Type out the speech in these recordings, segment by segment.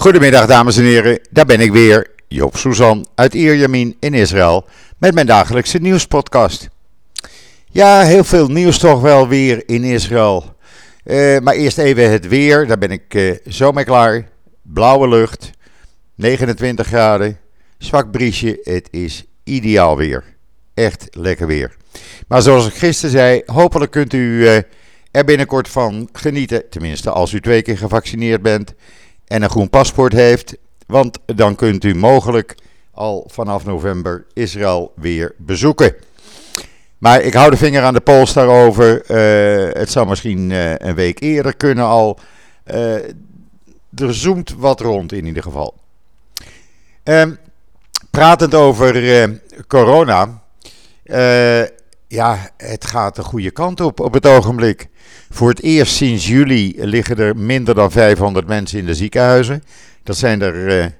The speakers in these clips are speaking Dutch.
Goedemiddag dames en heren, daar ben ik weer, Joop Suzan uit Ierjamin in Israël met mijn dagelijkse nieuwspodcast. Ja, heel veel nieuws toch wel weer in Israël. Eh, maar eerst even het weer, daar ben ik uh, zo mee klaar. Blauwe lucht, 29 graden, zwak briesje, het is ideaal weer. Echt lekker weer. Maar zoals ik gisteren zei, hopelijk kunt u uh, er binnenkort van genieten. Tenminste, als u twee keer gevaccineerd bent en een groen paspoort heeft. Want dan kunt u mogelijk al vanaf november Israël weer bezoeken. Maar ik hou de vinger aan de pols daarover. Uh, het zou misschien uh, een week eerder kunnen al. Uh, er zoomt wat rond in ieder geval. Ehm, pratend over corona. ja, het gaat de goede kant op op het ogenblik. Voor het eerst sinds juli liggen er minder dan 500 mensen in de ziekenhuizen. Dat zijn er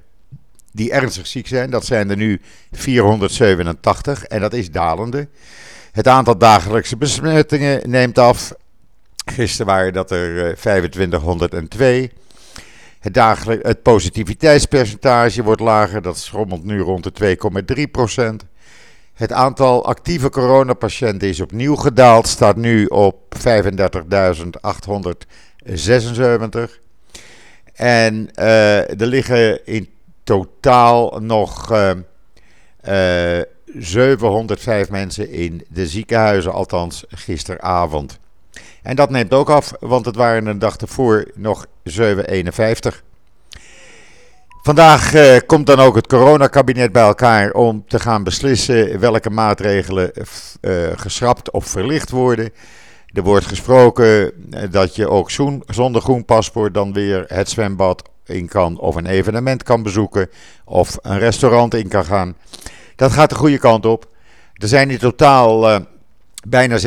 die ernstig ziek zijn. Dat zijn er nu 487 en dat is dalende. Het aantal dagelijkse besmettingen neemt af. Gisteren waren dat er 2502. Het, dagelijk, het positiviteitspercentage wordt lager, dat schommelt nu rond de 2,3 Het aantal actieve coronapatiënten is opnieuw gedaald, staat nu op 35.876. En uh, er liggen in totaal nog uh, uh, 705 mensen in de ziekenhuizen, althans gisteravond. En dat neemt ook af, want het waren een dag ervoor nog 751. Vandaag uh, komt dan ook het coronakabinet bij elkaar om te gaan beslissen welke maatregelen uh, geschrapt of verlicht worden. Er wordt gesproken dat je ook zonder groen paspoort dan weer het zwembad in kan of een evenement kan bezoeken of een restaurant in kan gaan. Dat gaat de goede kant op. Er zijn in totaal uh, bijna 6,2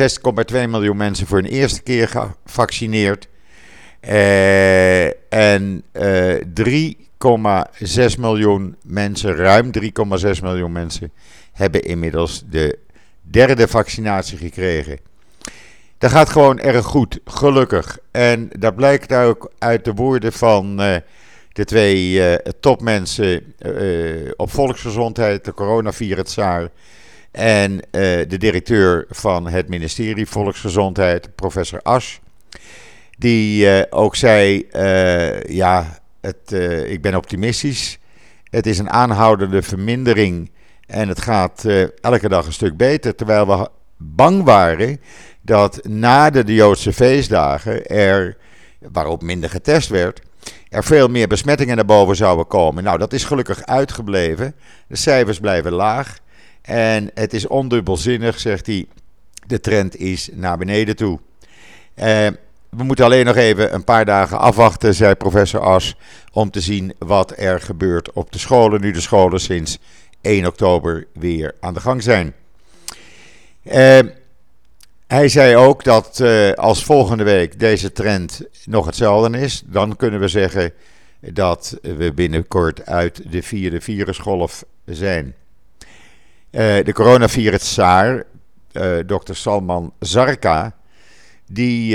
miljoen mensen voor een eerste keer gevaccineerd. Uh, en eh, 3,6 miljoen mensen, ruim 3,6 miljoen mensen, hebben inmiddels de derde vaccinatie gekregen. Dat gaat gewoon erg goed, gelukkig. En dat blijkt ook uit de woorden van de twee uh, topmensen uh, op volksgezondheid, de coronaviruszaar en de directeur van het ministerie Volksgezondheid, professor Asch. Die ook zei, ja, het, ik ben optimistisch. Het is een aanhoudende vermindering en het gaat elke dag een stuk beter. Terwijl we bang waren dat na de Joodse feestdagen er, waarop minder getest werd er veel meer besmettingen naar boven zouden komen. Nou, dat is gelukkig uitgebleven. De cijfers blijven laag. En het is ondubbelzinnig, zegt hij. De trend is naar beneden toe. Eh, we moeten alleen nog even een paar dagen afwachten, zei professor As, om te zien wat er gebeurt op de scholen, nu de scholen sinds 1 oktober weer aan de gang zijn. Eh, hij zei ook dat uh, als volgende week deze trend nog hetzelfde is, dan kunnen we zeggen dat we binnenkort uit de vierde virusgolf zijn. Uh, de coronavirus-zaar, dokter Salman Zarka, die,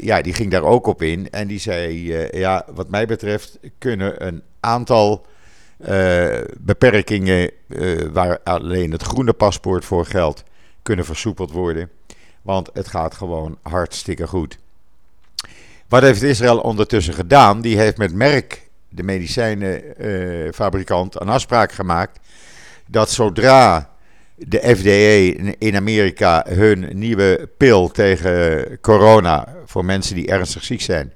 ja, die ging daar ook op in en die zei, ja, wat mij betreft kunnen een aantal beperkingen waar alleen het groene paspoort voor geldt, kunnen versoepeld worden. Want het gaat gewoon hartstikke goed. Wat heeft Israël ondertussen gedaan? Die heeft met Merck, de medicijnenfabrikant, een afspraak gemaakt. Dat zodra de FDA in Amerika hun nieuwe pil tegen corona voor mensen die ernstig ziek zijn,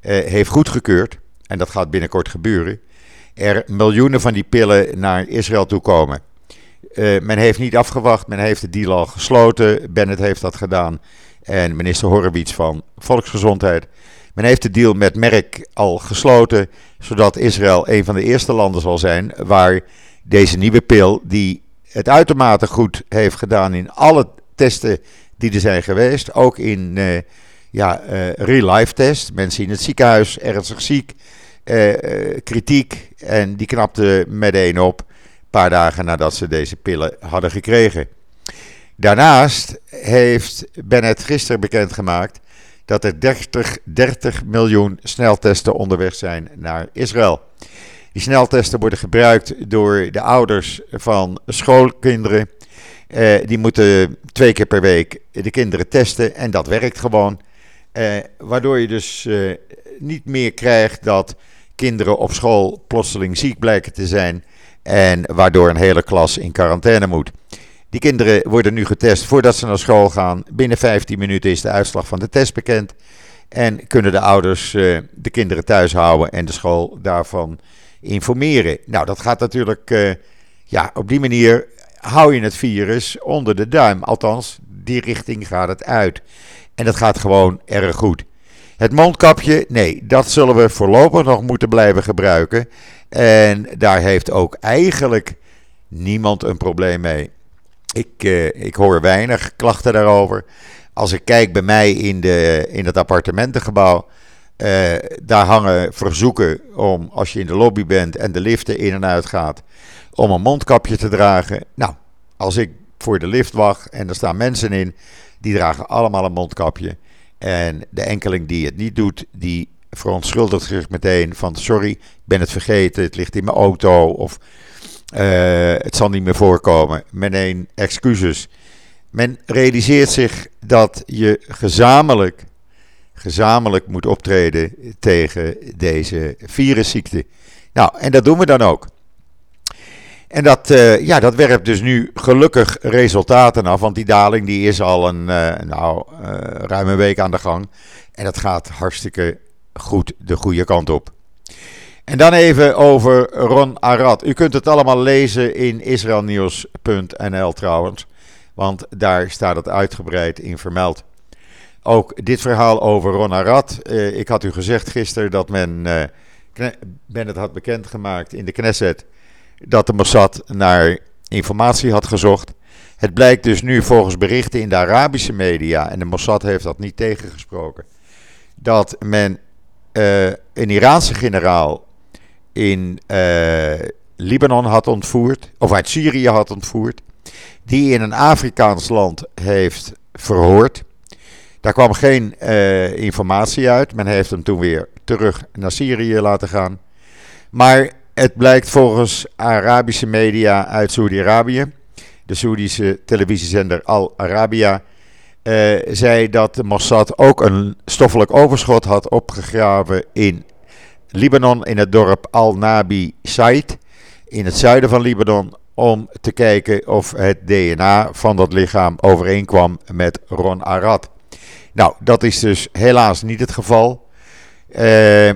eh, heeft goedgekeurd, en dat gaat binnenkort gebeuren, er miljoenen van die pillen naar Israël toe komen. Uh, men heeft niet afgewacht, men heeft de deal al gesloten. Bennett heeft dat gedaan. En minister Horowitz van Volksgezondheid. Men heeft de deal met Merck al gesloten, zodat Israël een van de eerste landen zal zijn waar deze nieuwe pil, die het uitermate goed heeft gedaan in alle testen die er zijn geweest, ook in uh, ja, uh, real-life test, mensen in het ziekenhuis ernstig ziek, kritiek en die knapte meteen op paar dagen nadat ze deze pillen hadden gekregen. Daarnaast heeft Bennett gisteren bekendgemaakt dat er 30, 30 miljoen sneltesten onderweg zijn naar Israël. Die sneltesten worden gebruikt door de ouders van schoolkinderen. Uh, die moeten twee keer per week de kinderen testen en dat werkt gewoon. Uh, waardoor je dus uh, niet meer krijgt dat kinderen op school plotseling ziek blijken te zijn. En waardoor een hele klas in quarantaine moet. Die kinderen worden nu getest voordat ze naar school gaan. Binnen 15 minuten is de uitslag van de test bekend. En kunnen de ouders de kinderen thuis houden en de school daarvan informeren. Nou, dat gaat natuurlijk, uh, ja, op die manier hou je het virus onder de duim. Althans, die richting gaat het uit. En dat gaat gewoon erg goed. Het mondkapje, nee, dat zullen we voorlopig nog moeten blijven gebruiken. En daar heeft ook eigenlijk niemand een probleem mee. Ik, uh, ik hoor weinig klachten daarover. Als ik kijk bij mij in, de, in het appartementengebouw, uh, daar hangen verzoeken om als je in de lobby bent en de liften in en uit gaat, om een mondkapje te dragen. Nou, als ik voor de lift wacht en er staan mensen in, die dragen allemaal een mondkapje. En de enkeling die het niet doet, die verontschuldigt zich meteen van sorry, ik ben het vergeten, het ligt in mijn auto of uh, het zal niet meer voorkomen. Meteen excuses. Men realiseert zich dat je gezamenlijk, gezamenlijk moet optreden tegen deze virusziekte. Nou, en dat doen we dan ook. En dat, uh, ja, dat werpt dus nu gelukkig resultaten af, want die daling die is al een uh, nou, uh, ruim week aan de gang. En dat gaat hartstikke goed de goede kant op. En dan even over Ron Arad. U kunt het allemaal lezen in israelnieuws.nl trouwens, want daar staat het uitgebreid in vermeld. Ook dit verhaal over Ron Arad. ik had u gezegd gisteren dat men, men het had bekendgemaakt in de Knesset dat de Mossad naar informatie had gezocht. Het blijkt dus nu volgens berichten in de Arabische media, en de Mossad heeft dat niet tegengesproken, dat men uh, een Iraanse generaal in uh, Libanon had ontvoerd, of uit Syrië had ontvoerd, die in een Afrikaans land heeft verhoord. Daar kwam geen uh, informatie uit. Men heeft hem toen weer terug naar Syrië laten gaan. Maar het blijkt volgens Arabische media uit Saudi-Arabië, de Saoedische televisiezender Al Arabiya, uh, zei dat Mossad ook een stoffelijk overschot had opgegraven in Libanon, in het dorp Al-Nabi Said, in het zuiden van Libanon, om te kijken of het DNA van dat lichaam overeenkwam met Ron Arad. Nou, dat is dus helaas niet het geval. Uh,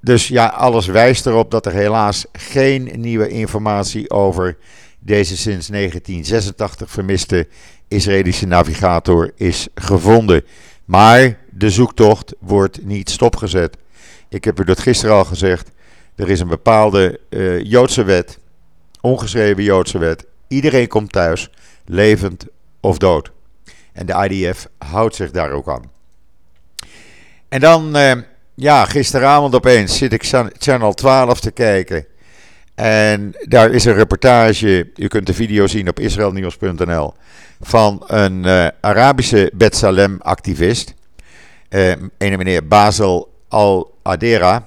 dus ja, alles wijst erop dat er helaas geen nieuwe informatie over deze sinds 1986 vermiste Israëlische navigator is gevonden. Maar de zoektocht wordt niet stopgezet. Ik heb u dat gisteren al gezegd. Er is een bepaalde uh, Joodse wet, ongeschreven Joodse wet. Iedereen komt thuis, levend of dood. En de IDF houdt zich daar ook aan. En dan uh, ja, gisteravond opeens zit ik Channel 12 te kijken. En daar is een reportage, u kunt de video zien op israelnieuws.nl, van een uh, Arabische Betsalem-activist. Uh, een meneer Basel al-Adera.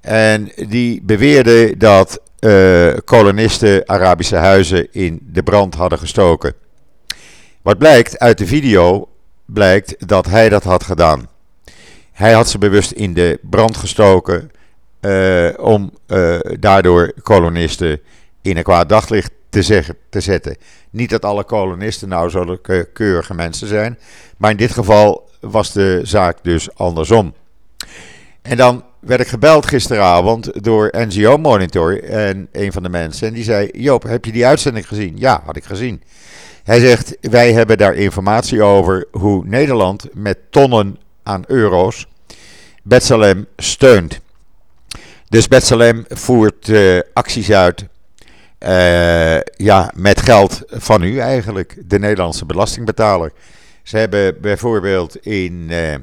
En die beweerde dat uh, kolonisten Arabische huizen in de brand hadden gestoken. Wat blijkt uit de video, blijkt dat hij dat had gedaan. Hij had ze bewust in de brand gestoken uh, om uh, daardoor kolonisten in een kwaad daglicht te zetten. Niet dat alle kolonisten nou zulke keurige mensen zijn, maar in dit geval was de zaak dus andersom. En dan werd ik gebeld gisteravond door NGO Monitor en een van de mensen. En die zei: Joop, heb je die uitzending gezien? Ja, had ik gezien. Hij zegt: Wij hebben daar informatie over hoe Nederland met tonnen aan euro's Betsalem steunt. Dus Betsalem voert uh, acties uit uh, ja, met geld van u eigenlijk, de Nederlandse belastingbetaler. Ze hebben bijvoorbeeld in uh,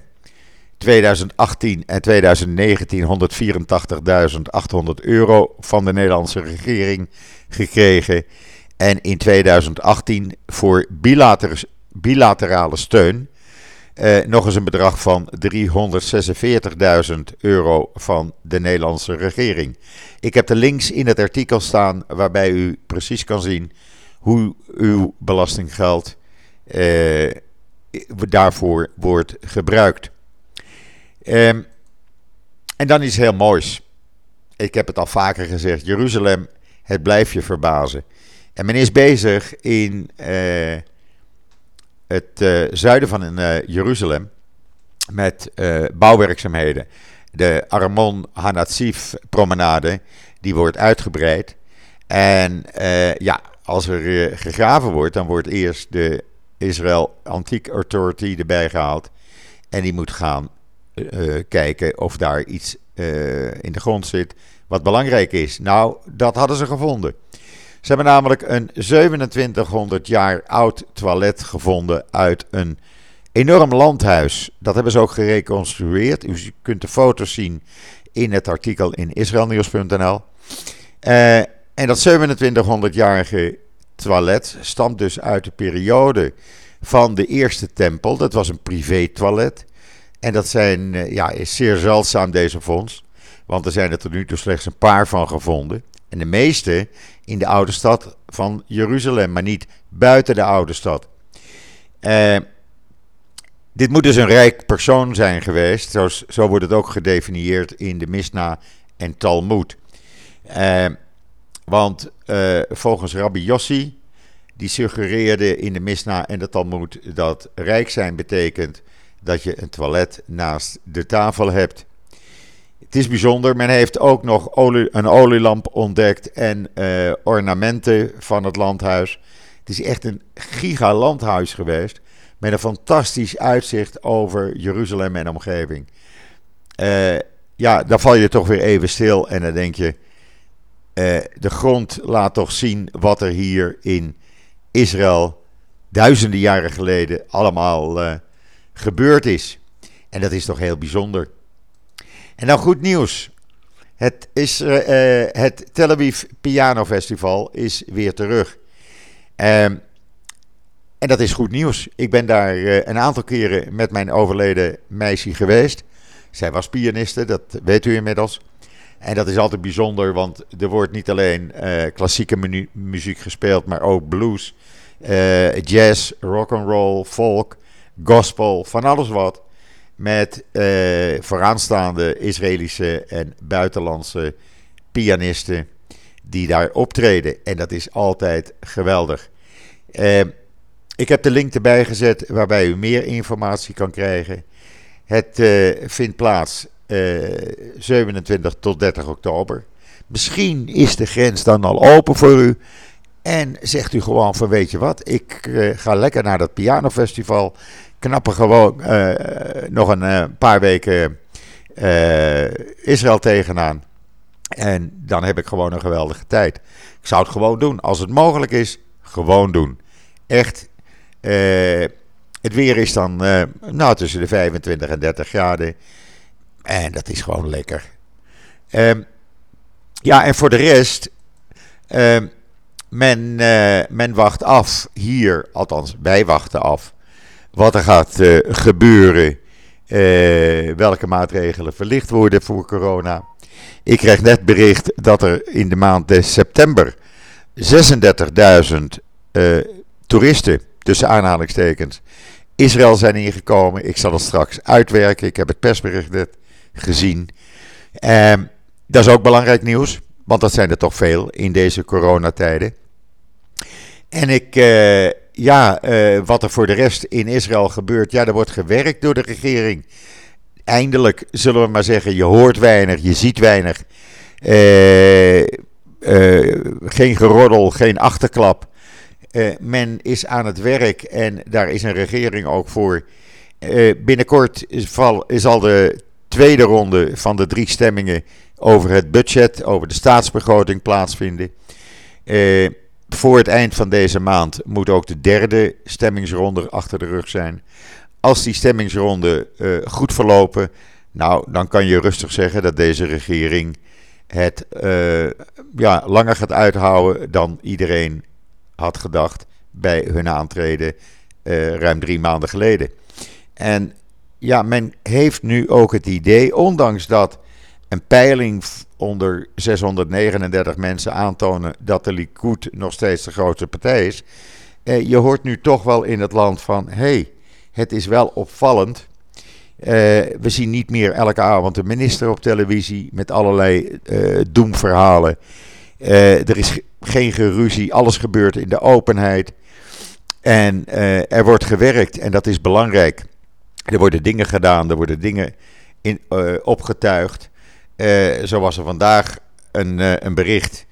2018 en 2019 184.800 euro van de Nederlandse regering gekregen. En in 2018 voor bilater bilaterale steun Uh, nog eens een bedrag van 346.000 euro van de Nederlandse regering. Ik heb de links in het artikel staan waarbij u precies kan zien hoe uw belastinggeld uh, daarvoor wordt gebruikt. Um, en dan iets heel moois. Ik heb het al vaker gezegd: Jeruzalem, het blijft je verbazen. En men is bezig in uh, het uh, zuiden van uh, Jeruzalem met bouwwerkzaamheden. De Armon Hanatsif promenade, die wordt uitgebreid. En ja, als er gegraven wordt, dan wordt eerst de Israel Antique Authority erbij gehaald. En die moet gaan kijken of daar iets in de grond zit wat belangrijk is. Nou, dat hadden ze gevonden. Ze hebben namelijk een 2700 jaar oud toilet gevonden uit een enorm landhuis. Dat hebben ze ook gereconstrueerd. U kunt de foto's zien in het artikel in israelnieuws.nl. En dat 2700-jarige toilet stamt dus uit de periode van de eerste tempel. Dat was een privé-toilet. En dat zijn, uh, ja, is zeer zeldzaam deze fonds. Want er zijn er tot nu toe slechts een paar van gevonden. En de meeste in de oude stad van Jeruzalem, maar niet buiten de oude stad. Uh, dit moet dus een rijk persoon zijn geweest. Zo, zo wordt het ook gedefinieerd in de Misna en Talmud. Uh, want volgens Rabbi Yossi, die suggereerde in de Misna en de Talmud dat rijk zijn betekent dat je een toilet naast de tafel hebt. Het is bijzonder. Men heeft ook nog een olielamp ontdekt en uh, ornamenten van het landhuis. Het is echt een gigalandhuis geweest. Met een fantastisch uitzicht over Jeruzalem en omgeving. Uh, ja, dan val je toch weer even stil en dan denk je. Uh, de grond laat toch zien wat er hier in Israël duizenden jaren geleden allemaal gebeurd is. En dat is toch heel bijzonder. En dan goed nieuws. Het, is, uh, het Tel Aviv Piano Festival is weer terug. Ehm, en dat is goed nieuws. Ik ben daar uh, een aantal keren met mijn overleden meisje geweest. Zij was pianiste, dat weet u inmiddels. En dat is altijd bijzonder, want er wordt niet alleen klassieke muziek gespeeld, maar ook blues, jazz, rock and roll, folk, gospel, van alles wat met uh, vooraanstaande Israëlische en buitenlandse pianisten die daar optreden. En dat is altijd geweldig. Uh, ik heb de link erbij gezet waarbij u meer informatie kan krijgen. Het uh, vindt plaats 27 tot 30 oktober. Misschien is de grens dan al open voor u. En zegt u gewoon van weet je wat, ik ga lekker naar dat pianofestival knappen gewoon uh, nog een uh, paar weken uh, Israël tegenaan. En dan heb ik gewoon een geweldige tijd. Ik zou het gewoon doen. Als het mogelijk is, gewoon doen. Echt. het weer is dan nou, tussen de 25 en 30 graden. En dat is gewoon lekker. Um, ja, en voor de rest. Uh, men, men wacht af hier, althans wij wachten af wat er gaat uh, gebeuren. Uh, welke maatregelen verlicht worden voor corona. Ik krijg net bericht dat er in de maand september 36.000 uh, toeristen, tussen aanhalingstekens, Israël zijn ingekomen. Ik zal het straks uitwerken. Ik heb het persbericht net gezien. Uh, dat is ook belangrijk nieuws, want dat zijn er toch veel in deze coronatijden. En ik, ja, uh, wat er voor de rest in Israël gebeurt, ja, er wordt gewerkt door de regering. Eindelijk, zullen we maar zeggen, je hoort weinig, je ziet weinig. Uh, geen geroddel, geen achterklap. men is aan het werk en daar is een regering ook voor. binnenkort is, is al de tweede ronde van de drie stemmingen over het budget, over de staatsbegroting plaatsvinden. Uh, voor het eind van deze maand moet ook de derde stemmingsronde achter de rug zijn. Als die stemmingsronde uh, goed verlopen, nou, dan kan je rustig zeggen dat deze regering het uh, ja, langer gaat uithouden dan iedereen had gedacht bij hun aantreden uh, ruim drie maanden geleden. En ja, men heeft nu ook het idee, ondanks dat een peiling onder 639 mensen aantonen dat de Likud nog steeds de grootste partij is. Eh, je hoort nu toch wel in het land van, hé, hey, het is wel opvallend. Eh, we zien niet meer elke avond een minister op televisie met allerlei uh, doemverhalen. er is geen geruzie, alles gebeurt in de openheid. En er wordt gewerkt en dat is belangrijk. Er worden dingen gedaan, er worden dingen in, opgetuigd. Uh, zo was er vandaag een, uh, een bericht.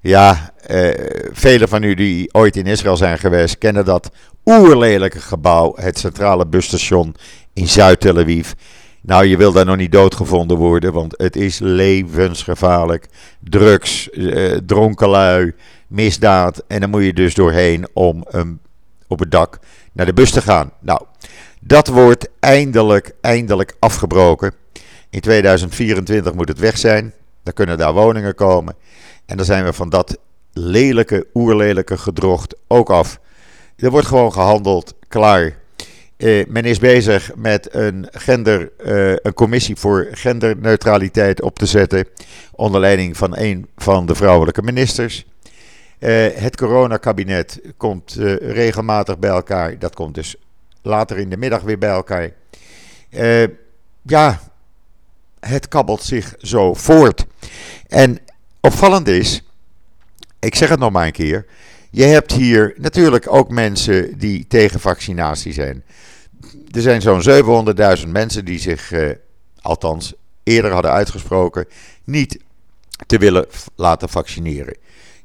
Ja, uh, velen van u die ooit in Israël zijn geweest, kennen dat oerlelijke gebouw, het centrale busstation in Zuid-Tel Aviv. Nou, je wil daar nog niet doodgevonden worden, want het is levensgevaarlijk. Drugs, dronkenlui, misdaad. En dan moet je dus doorheen om um, op het dak naar de bus te gaan. Nou, dat wordt eindelijk, eindelijk afgebroken. In 2024 moet het weg zijn. Dan kunnen daar woningen komen. En dan zijn we van dat lelijke, oerlelijke gedrocht ook af. Er wordt gewoon gehandeld, klaar. Eh, men is bezig met een, gender, eh, een commissie voor genderneutraliteit op te zetten. Onder leiding van een van de vrouwelijke ministers. Uh, het coronakabinet komt uh, regelmatig bij elkaar. Dat komt dus later in de middag weer bij elkaar. Uh, ja, het kabbelt zich zo voort. En opvallend is, ik zeg het nog maar een keer, je hebt hier natuurlijk ook mensen die tegen vaccinatie zijn. Er zijn zo'n 700.000 mensen die zich, eh, althans eerder hadden uitgesproken, niet te willen laten vaccineren.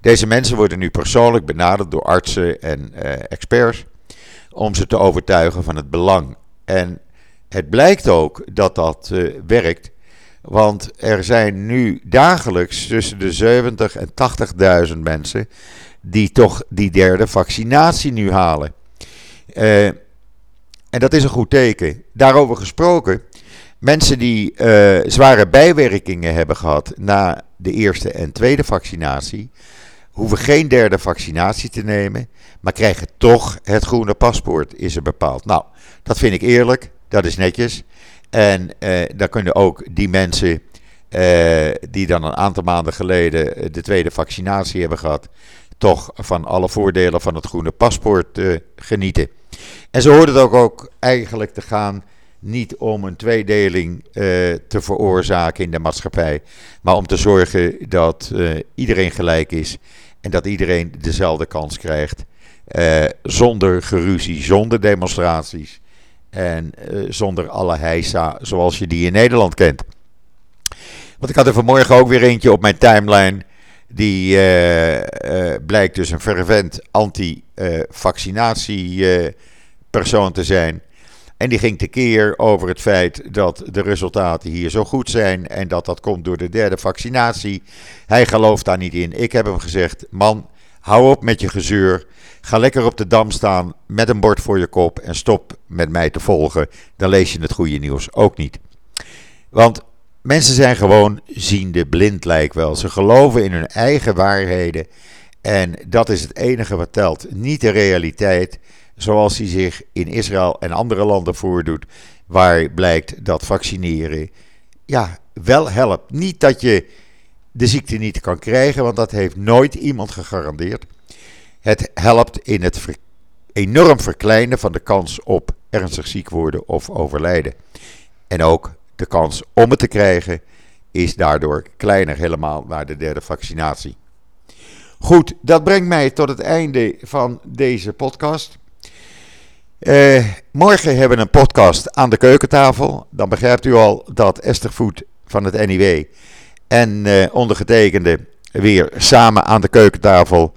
Deze mensen worden nu persoonlijk benaderd door artsen en eh, experts om ze te overtuigen van het belang. En het blijkt ook dat dat uh, werkt. Want er zijn nu dagelijks tussen de 70 en 80.000 mensen die toch die derde vaccinatie nu halen. Uh, en dat is een goed teken. Daarover gesproken, mensen die uh, zware bijwerkingen hebben gehad na de eerste en tweede vaccinatie, hoeven geen derde vaccinatie te nemen, maar krijgen toch het groene paspoort, is er bepaald. Nou, dat vind ik eerlijk, dat is netjes. En uh, dan kunnen ook die mensen uh, die dan een aantal maanden geleden de tweede vaccinatie hebben gehad, toch van alle voordelen van het groene paspoort genieten. En zo hoort het ook, ook eigenlijk te gaan niet om een tweedeling te veroorzaken in de maatschappij, maar om te zorgen dat iedereen gelijk is en dat iedereen dezelfde kans krijgt. Zonder geruzie, zonder demonstraties. En uh, zonder alle heisa zoals je die in Nederland kent. Want ik had er vanmorgen ook weer eentje op mijn timeline. Die uh, uh, blijkt dus een fervent anti-vaccinatie-persoon te zijn. En die ging tekeer over het feit dat de resultaten hier zo goed zijn. En dat dat komt door de derde vaccinatie. Hij gelooft daar niet in. Ik heb hem gezegd: man, hou op met je gezeur. Ga lekker op de dam staan met een bord voor je kop en stop met mij te volgen. Dan lees je het goede nieuws ook niet. Want mensen zijn gewoon ziende blind, lijkt wel. Ze geloven in hun eigen waarheden. En dat is het enige wat telt. Niet de realiteit zoals die zich in Israël en andere landen voordoet. Waar blijkt dat vaccineren ja, wel helpt. Niet dat je de ziekte niet kan krijgen, want dat heeft nooit iemand gegarandeerd. Het helpt in het enorm verkleinen van de kans op ernstig ziek worden of overlijden. En ook de kans om het te krijgen is daardoor kleiner, helemaal naar de derde vaccinatie. Goed, dat brengt mij tot het einde van deze podcast. Uh, morgen hebben we een podcast aan de keukentafel. Dan begrijpt u al dat Esther Voet van het NIW en uh, ondergetekende weer samen aan de keukentafel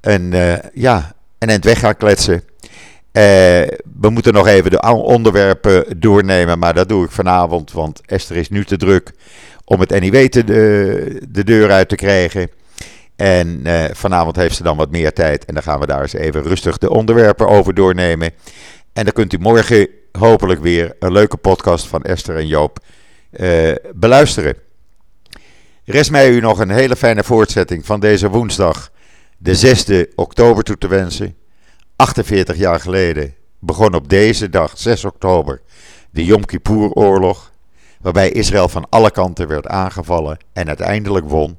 een, uh, ja, een eind weg gaan kletsen. Uh, we moeten nog even de onderwerpen doornemen, maar dat doe ik vanavond, want Esther is nu te druk om het NIW te de, de deur uit te krijgen. En vanavond heeft ze dan wat meer tijd en dan gaan we daar eens even rustig de onderwerpen over doornemen. En dan kunt u morgen hopelijk weer een leuke podcast van Esther en Joop uh, beluisteren. Rest mij u nog een hele fijne voortzetting van deze woensdag de 6e oktober toe te wensen. 48 jaar geleden begon op deze dag, 6 oktober, de Yom Kippur-oorlog, waarbij Israël van alle kanten werd aangevallen en uiteindelijk won.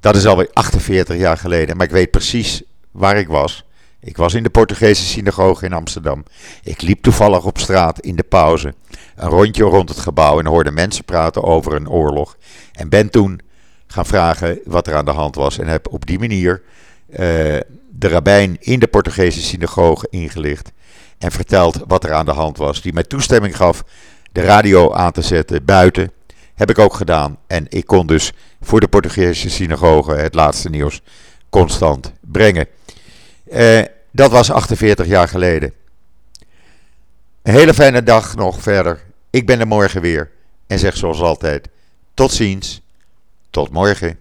Dat is alweer 48 jaar geleden, maar ik weet precies waar ik was. Ik was in de Portugese synagoge in Amsterdam. Ik liep toevallig op straat in de pauze, een rondje rond het gebouw en hoorde mensen praten over een oorlog. En ben toen gaan vragen wat er aan de hand was en heb op die manier uh, de rabbijn in de Portugese synagoge ingelicht en verteld wat er aan de hand was. Die mij toestemming gaf de radio aan te zetten buiten. Heb ik ook gedaan. En ik kon dus voor de Portugese synagoge het laatste nieuws constant brengen. Uh, dat was 48 jaar geleden. Een hele fijne dag nog verder. Ik ben er morgen weer. En zeg zoals altijd: tot ziens. Tot morgen.